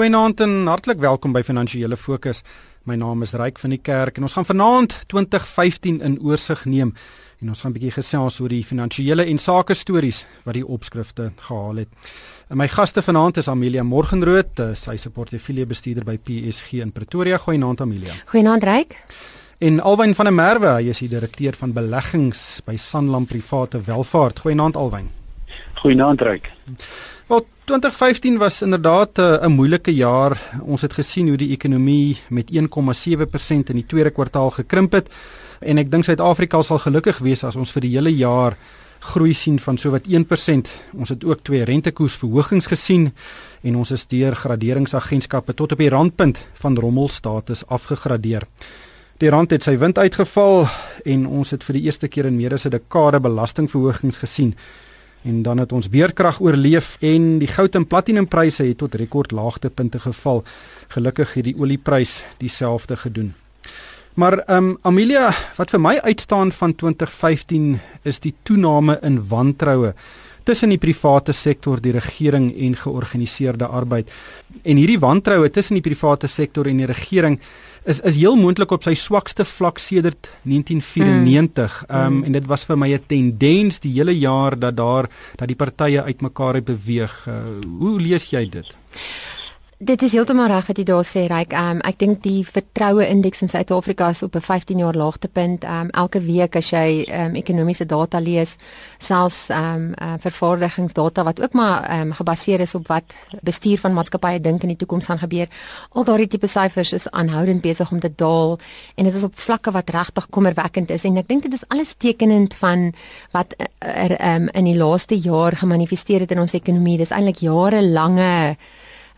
Goeienaand en hartlik welkom by Finansiële Fokus. My naam is Ryk van die Kerk en ons gaan vanaand 2015 in oorsig neem en ons gaan 'n bietjie gesels oor die finansiële en sake stories wat die opskrifte gehaal het. En my gaste vanaand is Amelia Morgenrood, eh, sy is 'n portefeulje bestuurder by PSG in Pretoria. Goeienaand Amelia. Goeienaand Ryk. En Alwyn van der Merwe, hy is die direkteur van beleggings by Sanlam Private Welvaart. Goeienaand Alwyn. Goeienaand Ryk. Wel 2015 was inderdaad eh, 'n uh, moeilike jaar. Ons het gesien hoe die ekonomie met 1,7% in die tweede kwartaal gekrimp het en ek dink Suid-Afrika sal gelukkig wees as ons vir die hele jaar groei sien van sowat 1%. Ons het ook twee rentekoersverhogings gesien en ons is deur graderingsagentskappe tot op die randpunt van rommelstatus afgegradeer. Die rand het sy wind uitgeval en ons het vir die eerste keer in meer as 'n dekade belastingverhogings gesien en dan het ons beerkrag oorleef en die goud en platinumpryse het tot rekordlaagtepunte geval. Gelukkig het die olieprys dieselfde gedoen. Maar ehm um, Amelia, wat vir my uitstaan van 2015 is die toename in wantroue tussen die private sektor, die regering en georganiseerde arbeid. En hierdie wantroue tussen die private sektor en die regering is is heel moontlik op sy swakste vlak sedert 1994. Mm. Ehm um, mm. en dit was vir my 'n tendens die hele jaar dat daar dat die partye uitmekaar het beweeg. Uh, hoe lees jy dit? Dit is heeltemal reg wat jy daar sê, Ryk. Um, ek dink die vertroue indeks in Suid-Afrika is op 'n 15 jaar laagtepunt. Um, elke week as jy um, ekonomiese data lees, selfs um, uh, vervaardigingsdata wat ook maar um, gebaseer is op wat bestuur van maatskappye dink in die toekoms gaan gebeur, al daardie tipe syfers is aanhoudend besig om te daal en dit is op vlakke wat regtig kommerwekkend is en ek dink dit is alles tekenend van wat er, um, in die laaste jaar gemanifesteer het in ons ekonomie. Dis eintlik jarelange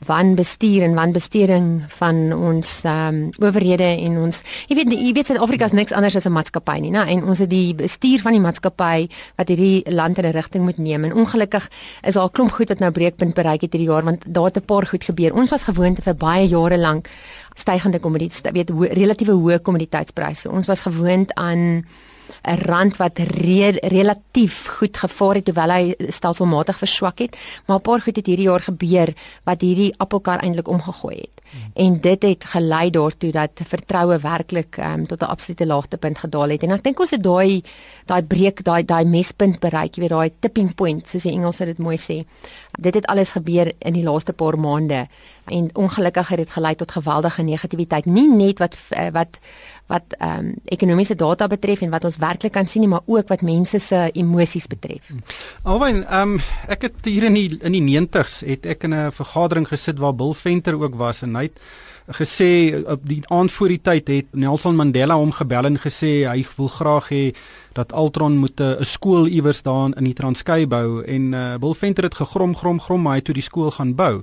wanbestuur en wanbesteding van ons ehm um, owerhede en ons jy weet jy weet Suid-Afrika is niks anders as 'n maatskappy nie, né? En ons het die bestuur van die maatskappy wat hierdie land in 'n rigting moet neem. En ongelukkig is daar 'n klomp goed wat nou breekpunt bereik het hierdie jaar want daar het 'n paar goed gebeur. Ons was gewoond vir baie jare lank stygende kommoditeite, weet ho relatiewe hoë kommoditeitspryse. Ons was gewoond aan 'n rand wat re relatief goed gevaar het terwyl hy stelselmatig verswak het, maar 'n paar goed het hierdie jaar gebeur wat hierdie appelkar eintlik omgegooi het. En dit het gelei daartoe dat vertroue werklik um, tot 'n absolute laagtepunt gedaal het. En ek dink ons het daai daai breek, daai daai mespunt bereik, jy weet daai tipping point soos die Engelse dit mooi sê. Dit het alles gebeur in die laaste paar maande en ongelukkig het dit gelei tot geweldige negativiteit, nie net wat eh, wat wat ehm um, ekonomiese data betref en wat ons werklik kan sien maar ook wat mense se emosies betref. Alwyn, ehm um, ek het hier in die in die 90s het ek in 'n vergadering gesit waar Bill Venter ook was en hy het gesê op die aand voor die tyd het Nelson Mandela hom gebel en gesê hy wil graag hê dat Altron moet 'n skool iewers daar in die Transkei bou en uh, Bill Venter het gegrom grom grom maar hy toe die skool gaan bou.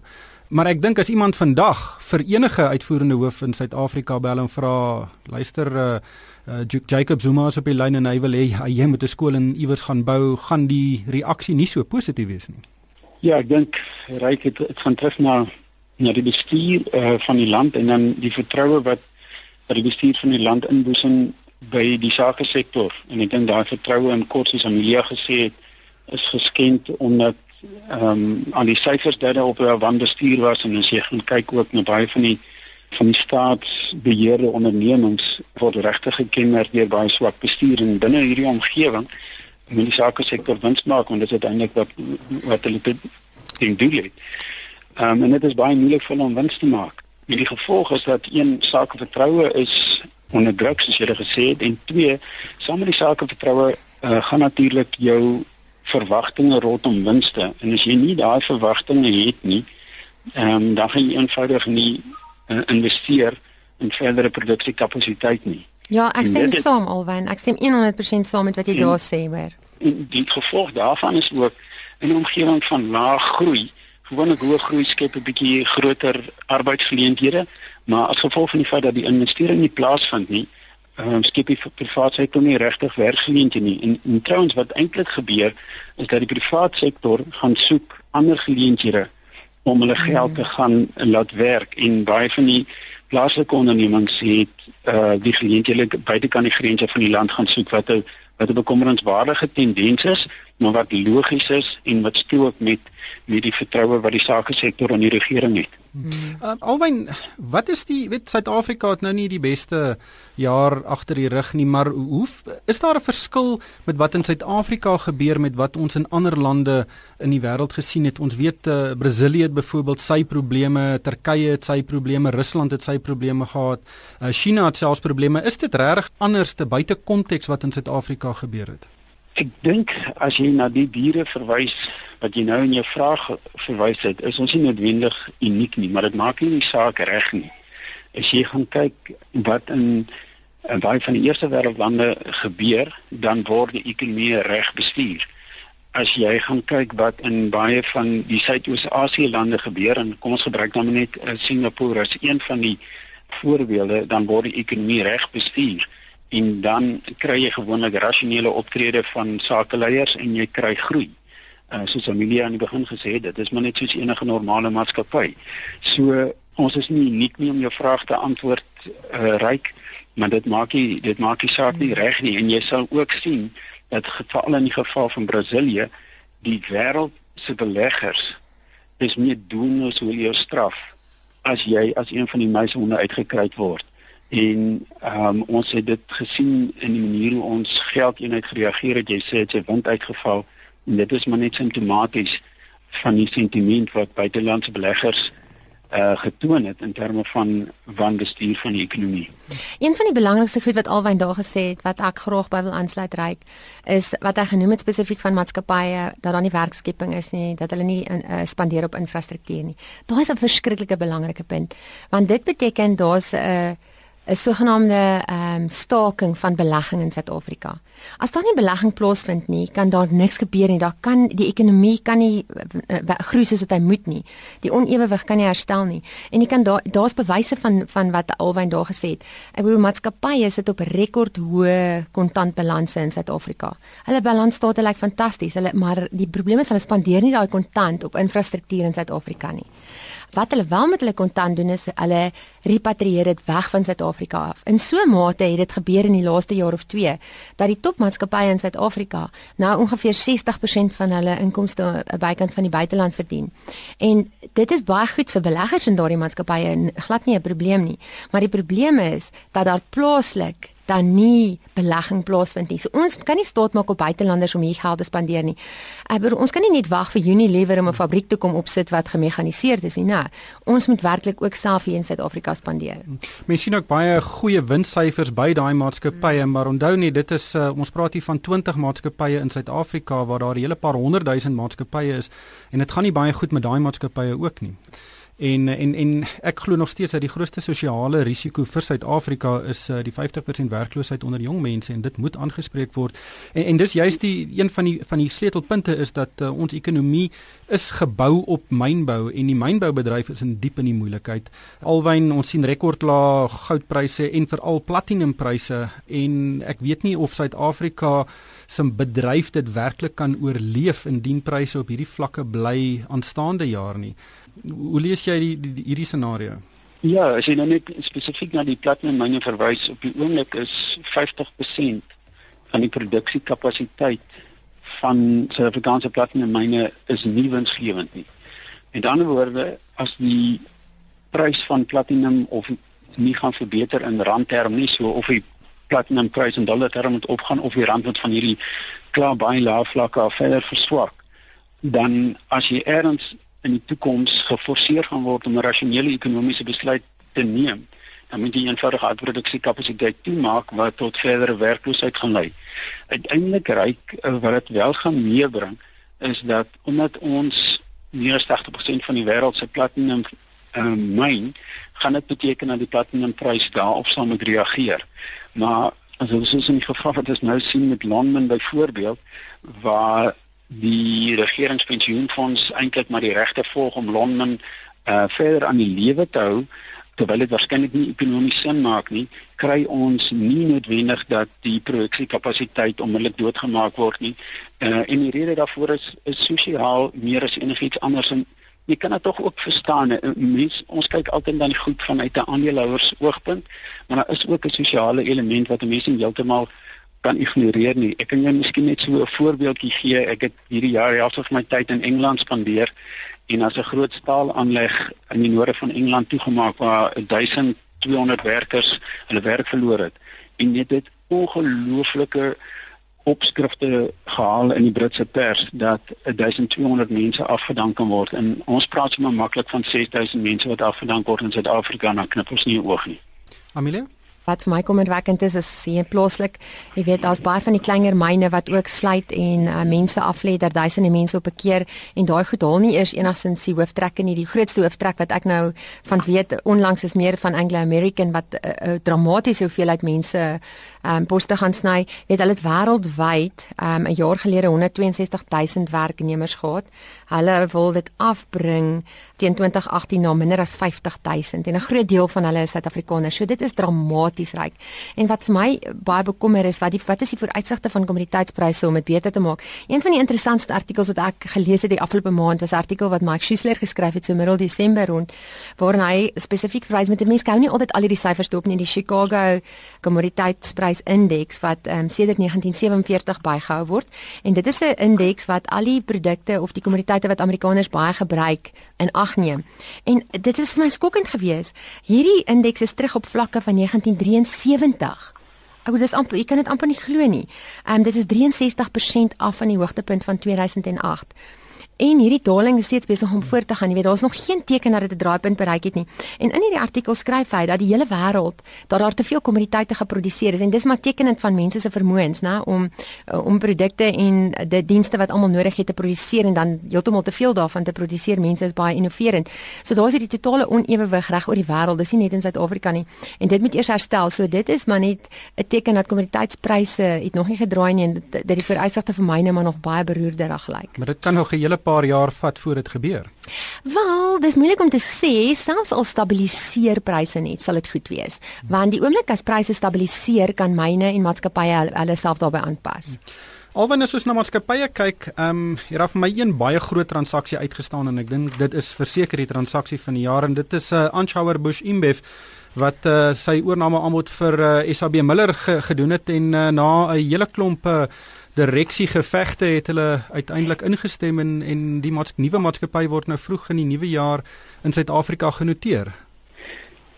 Maar ek dink as iemand vandag vir enige uitvoerende hoof in Suid-Afrika bel en vra, luister uh, uh Jacob Zuma is op die lyn en hy wil hê hy moet 'n skool in iewers gaan bou, gaan die reaksie nie so positief wees nie. Ja, ek dink ryk het dit gaan terug na na die bestuur uh, van die land en dan die vertroue wat wat die bestuur van die land inboesem by die sake sektor en ek dink daai vertroue in kortsies Amelia gesê het is geskend omdat ehm um, aan die syfers dat daar op 'n wanbestuur was en as jy gaan kyk ook na baie van die van die staatsbeheerde ondernemings word regtig gekenmerk deur baie swak bestuur en binne hierdie omgewing moet die sake sektor wins maak want dit is uiteindelik wat wat hulle ding doen het. Um, en dit is baie moeilik vir hulle om wins te maak. En die gevolg is dat een sake vertroue is onder druk soos jy gesê het en twee saam met die sake vertroue uh, gaan natuurlik jou verwagtinge rondom winste en as jy nie daai verwagtinge het nie, ehm um, dan gaan jy eenvoudig nie uh, investeer in verdere produksiekapasiteit nie. Ja, ek stem saam alwen. Ek stem 100% saam met wat jy daar sê, hoor. Die gevolg daarvan is ook in 'n omgewing van lae groei, gewoonlik hoë groei skep 'n bietjie groter arbeidsgeleenthede, maar as gevolg van die feit dat die investering nie plaasvind nie, um, skep die private sektor nie regtig werksgeleenthede nie. En, en trouens wat eintlik gebeur is dat die private sektor gaan soek ander geleenthede om hulle geld te gaan laat werk en baie van die plaaslike ondernemings het uh die geleenthede buite kan die grense van die land gaan soek wat 'n wat 'n bekommerenswaardige tendens is, maar wat logies is en wat strook met met die vertroue wat die sake sektor aan die regering het. Hmm. Uh, Alwyn, wat is die weet Suid-Afrika het nou nie die beste jaar agter die rug nie, maar hoe is daar 'n verskil met wat in Suid-Afrika gebeur met wat ons in ander lande in die wêreld gesien het? Ons weet uh, Brasilië het byvoorbeeld sy probleme, Turkye het sy probleme, Rusland het sy probleme gehad, uh, China het selfs probleme. Is dit regtig anders te buite konteks wat in Suid-Afrika gebeur het? Ek dink as jy na die diere verwys wat jy nou in jou vraag verwys het, is ons nie noodwendig uniek nie, maar dit maak nie die saak reg nie. As jy gaan kyk wat in in baie van die eerste wêreldlande gebeur, dan word die ekonomie reg bestuur. As jy gaan kyk wat in baie van die Suidoos-Asië lande gebeur en kom ons gebruik dan net uh, Singapore as een van die voorbeelde, dan word die ekonomie reg bestuur en dan kry jy gewoonlik rasionele optrede van sakeleiers en jy kry groei. Uh, soos Amelia aan die begin gesê het, dit is maar net soos enige normale maatskappy. So ons is nie uniek nie om jou vraag te antwoord uh, ryk, maar dit maak nie dit maak die saak nie reg nie en jy sal ook sien dat geval in die geval van Brasilië die wêreld se beleggers is meer doen as hoe jy straf as jy as een van die meisehonde uitgekry word en um, ons het dit gesien in die manier hoe ons geldeenheid gereageer het jy sê dit het wind uitgeval en dit is maar net simptomaties van die sentiment wat buitelandse beleggers uh getoon het in terme van wanbestuur van die ekonomie. Een van die belangrikste goed wat Alwyn daar gesê het wat ek graag by wil aansluit ryk is wat hy genoem het spesifiek van maatskappye dat daar nie werkskepping is nie, dat hulle nie in, uh, spandeer op infrastruktuur nie. Daar is 'n verskriklike belangrike punt want dit beteken daar's 'n uh, 'n sogenaamde ehm um, staking van belegging in Suid-Afrika. As daar nie belegging plaasvind nie, kan daar niks gebeur nie. Daar kan die ekonomie kan nie uh, groei soos wat hy moet nie. Die onewewig kan nie herstel nie. En jy kan daar daar's bewyse van van wat Alwyn daar gesê het. Ek bedoel maatskappye sit op rekordhoë kontantbalanse in Suid-Afrika. Hulle balansstate lyk fantasties. Hulle maar die probleem is hulle spandeer nie daai kontant op infrastruktuur in Suid-Afrika nie. Wat hulle wel met hulle kontant doen is hulle repatrieer dit weg van Suid-Afrika af. In so 'n mate het dit gebeur in die laaste jaar of 2 dat die topmaatskappye in Suid-Afrika nou ongeveer 60% van hulle inkomste bykans van die buiteland verdien. En dit is baie goed vir beleggers in daardie maatskappye en glad nie 'n probleem nie. Maar die probleem is dat daar plaaslik dan nie belegging plaasvind nie. So ons kan nie staat maak op buitelanders om hier geld te spandeer nie. Maar ons kan nie net wag vir Unilever om 'n fabriek te kom opsit wat gemekaniseerd is nie. Nee, ons moet werklik ook self hier in Suid-Afrika spandeer. Mens sien ook baie goeie winssyfers by daai maatskappye, hmm. maar onthou net dit is uh, ons praat hier van 20 maatskappye in Suid-Afrika waar daar 'n hele paar honderd duisend maatskappye is en dit gaan nie baie goed met daai maatskappye ook nie. En en en ek glo nog steeds dat die grootste sosiale risiko vir Suid-Afrika is uh, die 50% werkloosheid onder jong mense en dit moet aangespreek word. En en dis juist die een van die van die sleutelpunte is dat uh, ons ekonomie is gebou op mynbou en die mynboubedryf is in diep in die moeilikheid. Alwyn ons sien rekordlae goudpryse en veral platinumpryse en ek weet nie of Suid-Afrika se bedryf dit werklik kan oorleef indien pryse op hierdie vlakke bly aanstaande jaar nie. Hoe lees jy die, die, die hierdie scenario? Ja, as jy nou net spesifiek na die platinum myne verwys, op die oomblik is 50% van die produksiekapasiteit van Suid-Afrikaanse platinum myne is nie winsgewend nie. Met ander woorde, as die prys van platinum of nie gaan verbeter in randterm nie, so of die platinum prys in dollar term moet opgaan of die rand moet van hierdie klaar baie lae vlakke af verder verswak, dan as jy erns in die toekoms geforseer gaan word om 'n rasionele ekonomiese besluit te neem, dan moet jy eenvoudig uitproduksiekapasiteit toemaak wat tot verdere werkloosheid gaan lei. Uiteindelik ryk eh, wat dit wel gaan meebring is dat omdat ons meer as 80% van die wêreld se platinum um, myn, gaan dit beteken dat die platinumprys daarop sal moet reageer. Maar as ons soos in die geval wat ons nou sien met Londen byvoorbeeld waar die regeringspensioenfonds eintlik maar die regte volg om Londen uh verder aan die lewe te hou terwyl dit waarskynlik nie ekonomies sin maak nie kry ons nie noodwendig dat die produksiekapasiteit onmiddellik doodgemaak word nie. Uh en die rede daarvoor is is sosiaal meer as enigiets anders en jy kan dit tog ook verstaan. Mens ons kyk altyd dan goed vanuit 'n aandeelhouers oogpunt maar daar is ook 'n sosiale element wat 'n mens heeltemal kan ignoreer nie. Ek kan jou miskien net so 'n voorbeeldjie gee. Ek het hierdie jaar half van my tyd in Engeland spandeer en as 'n groot staalaanleg in die noorde van Engeland toegemaak waar 1200 werkers hulle werk verloor het en dit het ongelooflike opskrifte gehaal in die Britse pers dat 1200 mense afgedank kan word en ons praat sommer maklik van 6000 mense wat afgedank word in Suid-Afrika en dan knip ons nie oog nie. Amelia wat vir my kommerwekkend is is hier plaaslik, jy weet daar's baie van die kleiner myne wat ook sluit en uh, mense aflê dat duisende mense op 'n keer en daai goed haal nie eers enigsins die hooftrek nie. Die grootste hooftrek wat ek nou van weet onlangs is meer van Anglo American wat 'n uh, uh, dramatiese hoeveelheid mense um, poste gaan sny. Weet hulle het wêreldwyd um, 'n jaar gelede 162 000 werknemers gehad. Hulle wil dit afbring teen 2018 na minder as 50 000 en 'n groot deel van hulle is Suid-Afrikaners. So dit is dramaties ryk. En wat vir my baie bekommer is wat die wat is die vooruitsigte van kommoditeitspryse om dit beter te maak. Een van die interessantste artikels wat ek gelees het die afgelope maand was 'n artikel wat Mike Schuessler geskryf het so middel Desember rond waarin hy spesifiek verwys met 'n mens gou nie altyd al hierdie syfers dop nie die Chicago kommoditeitsprysindeks wat um, sedert 1947 bygehou word en dit is 'n indeks wat al die produkte of die kommoditeite wat Amerikaners baie gebruik in ag neem. En dit is vir my skokkend geweest. Hierdie indeks is terug op vlakke van 1973. Ek wil dis amper ek kan dit amper nie glo nie. Ehm um, dit is 63% af van die hoogtepunt van 2008 en hierdie daling is steeds besig om voort te gaan. Jy weet, daar's nog geen teken dat dit 'n draaipunt bereik het nie. En in hierdie artikel skryf hy dat die hele wêreld dat daar te veel kommoditeite geproduseer is en dis maar tekenend van mense se vermoëns, né, om uh, om produkte en die dienste wat almal nodig het te produseer en dan heeltemal te veel daarvan te produseer. Mense is baie innoverend. So daar's hierdie totale onewewig reg oor die wêreld. Dis nie net in Suid-Afrika nie. En dit moet eers herstel. So dit is maar net 'n teken dat kommoditeitspryse het nog nie gedraai nie en dat die vooruitsigte vir myne maar nog baie beroerder reg lyk. Maar dit kan nog 'n hele paar jaar vat voor dit gebeur? Wel, dis moeilik om te sê, selfs al stabiliseer pryse net, sal dit goed wees. Want die oomblik as pryse stabiliseer, kan myne en maatskappye hulle self daarbey aanpas. Alwen as ons na maatskappye kyk, ehm um, hier af my een baie groot transaksie uitgestaan en ek dink dit is verseker die transaksie van die jaar en dit is 'n uh, eh, Anchauer Bush InBev wat uh, sy oorname aanbod vir uh, eh, SAB Miller ge gedoen het en uh, na 'n hele klomp uh, direksie gevegte het hulle uiteindelik ingestem en en die maats, nuwe maatskappy word nou vroeg in die nuwe jaar in Suid-Afrika genoteer.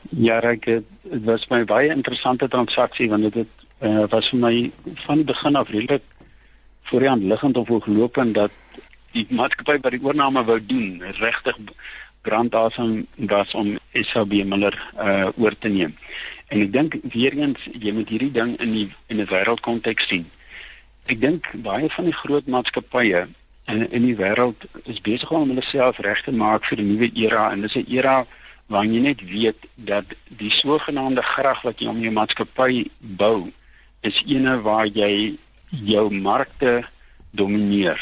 Ja, ek dit was my baie interessante transaksie want dit het uh, was vir my van begin af redelik voorhand liggend of geloop en dat die maatskappy wat die oorname wou doen regtig brandasem was om SAB Miller uh oor te neem. En ek dink weer eens jy moet hierdie ding in die in 'n wêreldkonteks sien ek dink baie van die groot maatskappye in in die wêreld is besig om hulle self reg te maak vir 'n nuwe era en dis 'n era waarin jy net weet dat die sogenaamde grag wat jy om jou maatskappy bou is eene waar jy jou markte domineer.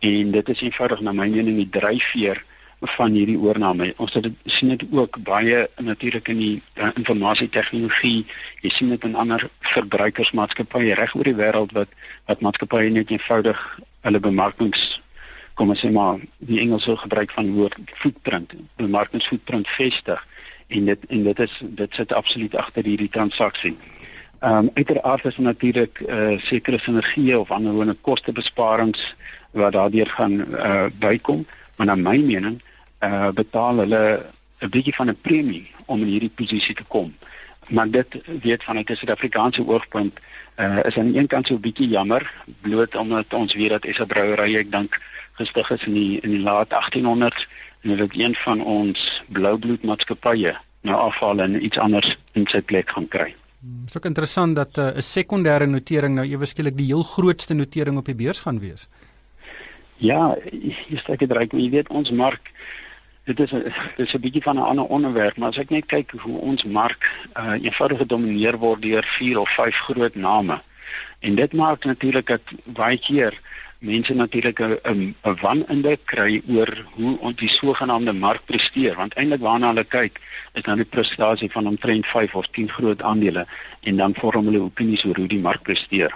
En dit is eenvoudig na my mening die dryfveer van hierdie oorname. Ons het dit sien dit ook baie natuurlik in die uh, informasie tegnologie. Jy sien dit in ander verbruikersmaatskappye reg oor die wêreld wat wat maatskappye net eenvoudig hulle bemarkings kom ons sê maar die Engelse gebruik van woord footprint, bemarkingsfootprint vestig en dit en dit is dit sit absoluut agter hierdie transaksie. Ehm um, uiteraard is natuurlik eh uh, sekere sinergie of anderswoorde kostebesparings wat daardeur gaan eh uh, bykom, maar na my mening uh betaal hulle 'n bietjie van 'n premie om in hierdie posisie te kom. Maar dit weet vanuit 'n Suid-Afrikaanse oogpunt uh is aan die een kant so 'n bietjie jammer bloot omdat ons weet dat Esa Brouwery ek dink gestig is in die in die laat 1800s en dit een van ons bloubloed maatskappye nou afval en iets anders in sy plek gaan kry. Dit is ook interessant dat 'n uh, sekondêre notering nou ewe skielik die heel grootste notering op die beurs gaan wees. Ja, jy steek dit reg, jy weet ons mark dit is 'n dit is 'n bietjie van 'n ander onderwerp, maar as ek net kyk hoe ons mark uh eenvoudig gedomeineer word deur vier of vyf groot name. En dit maak natuurlik dat baie keer mense natuurlik 'n 'n wanindruk kry oor hoe ons die sogenaamde mark presteer, want eintlik waarna hulle kyk is dan die prestasie van omtrent 5 of 10 groot aandele en dan vorm hulle opinies oor hoe die mark presteer.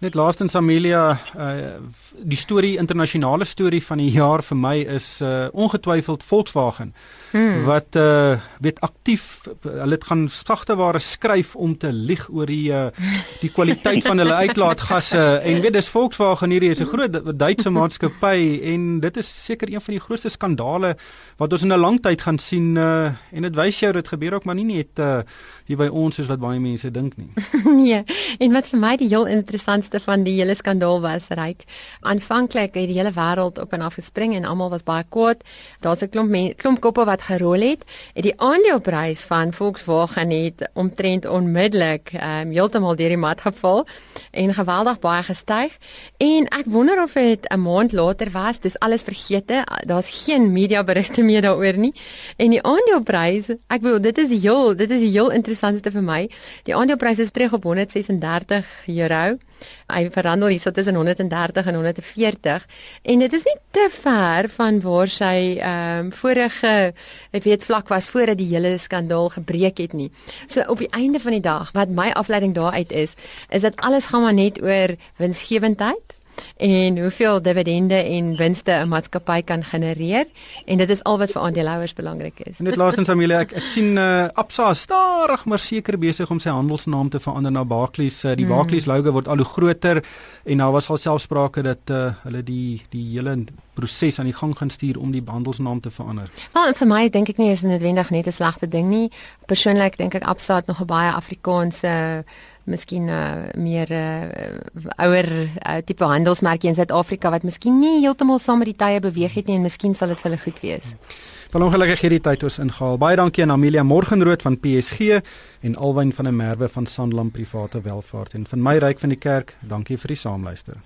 Net laastens Amelia, uh, die storie internasionale storie van die jaar vir my is uh, ongetwyfeld Volkswagen. Hmm. Wat uh weet aktief hulle het gaan sagte ware skryf om te lieg oor die uh die kwaliteit van hulle uitlaatgasse en weet dis Volkswagen hierdie is 'n groot Duitse maatskappy en dit is seker een van die grootste skandale wat ons in 'n lang tyd gaan sien uh en dit wys jou dit gebeur ook maar nie net uh hier by ons soos wat baie mense dink nie. nee. En wat vir my die heel interessantste van die hele skandaal was, ryk. Aanvanklik het die hele wêreld op en af gespring en almal was baie kwaad. Daar's 'n klomp klomp koppe wat gerol het. En die aandeleprys van Volkswagen het omtrent onmiddellik um, heeltemal deur die mat geval en geweldig baie gestyg. En ek wonder of dit 'n maand later was, dis alles vergete. Daar's geen media berigte meer daaroor nie. En die aandeleprys, ek wil dit is heel, dit is heel interessantste vir my. Die aandeleprys is terug op 136 euro. Hy verhandel hierso tussen 130 en 140 en dit is nie te ver van waar sy ehm um, vorige ek weet vlak was voordat die hele skandaal gebreek het nie. So op die einde van die dag wat my afleiding daaruit is, is dat alles gaan maar net oor winsgewendheid en hoeveel dividende en winste 'n maatskappy kan genereer en dit is al wat vir aandeelhouers belangrik is. Net laastens Amelia, ek ek sien uh, Absa stadig maar seker besig om sy handelsnaam te verander na Barclays. Uh, die hmm. Barclays logo word al hoe groter en daar was al self sprake dat uh, hulle die die hele proses aan die gang gaan stuur om die handelsnaam te verander. Wel, vir my dink ek nie is noodwendig net 'n slegte ding nie. Persoonlik dink ek Absa het nog 'n baie Afrikaanse miskien uh, meer uh, ouer uh, tipe handelsmerkie in Suid-Afrika wat miskien nie heeltemal saam met die tye beweeg het nie en miskien sal dit vir hulle goed wees. Van ongelukkig hierdie tyd ons ingehaal. Baie dankie aan Amelia Morgenrood van PSG en Alwyn van der Merwe van Sanlam Private Welvaart en van my ryk van die kerk. Dankie vir die saamluister.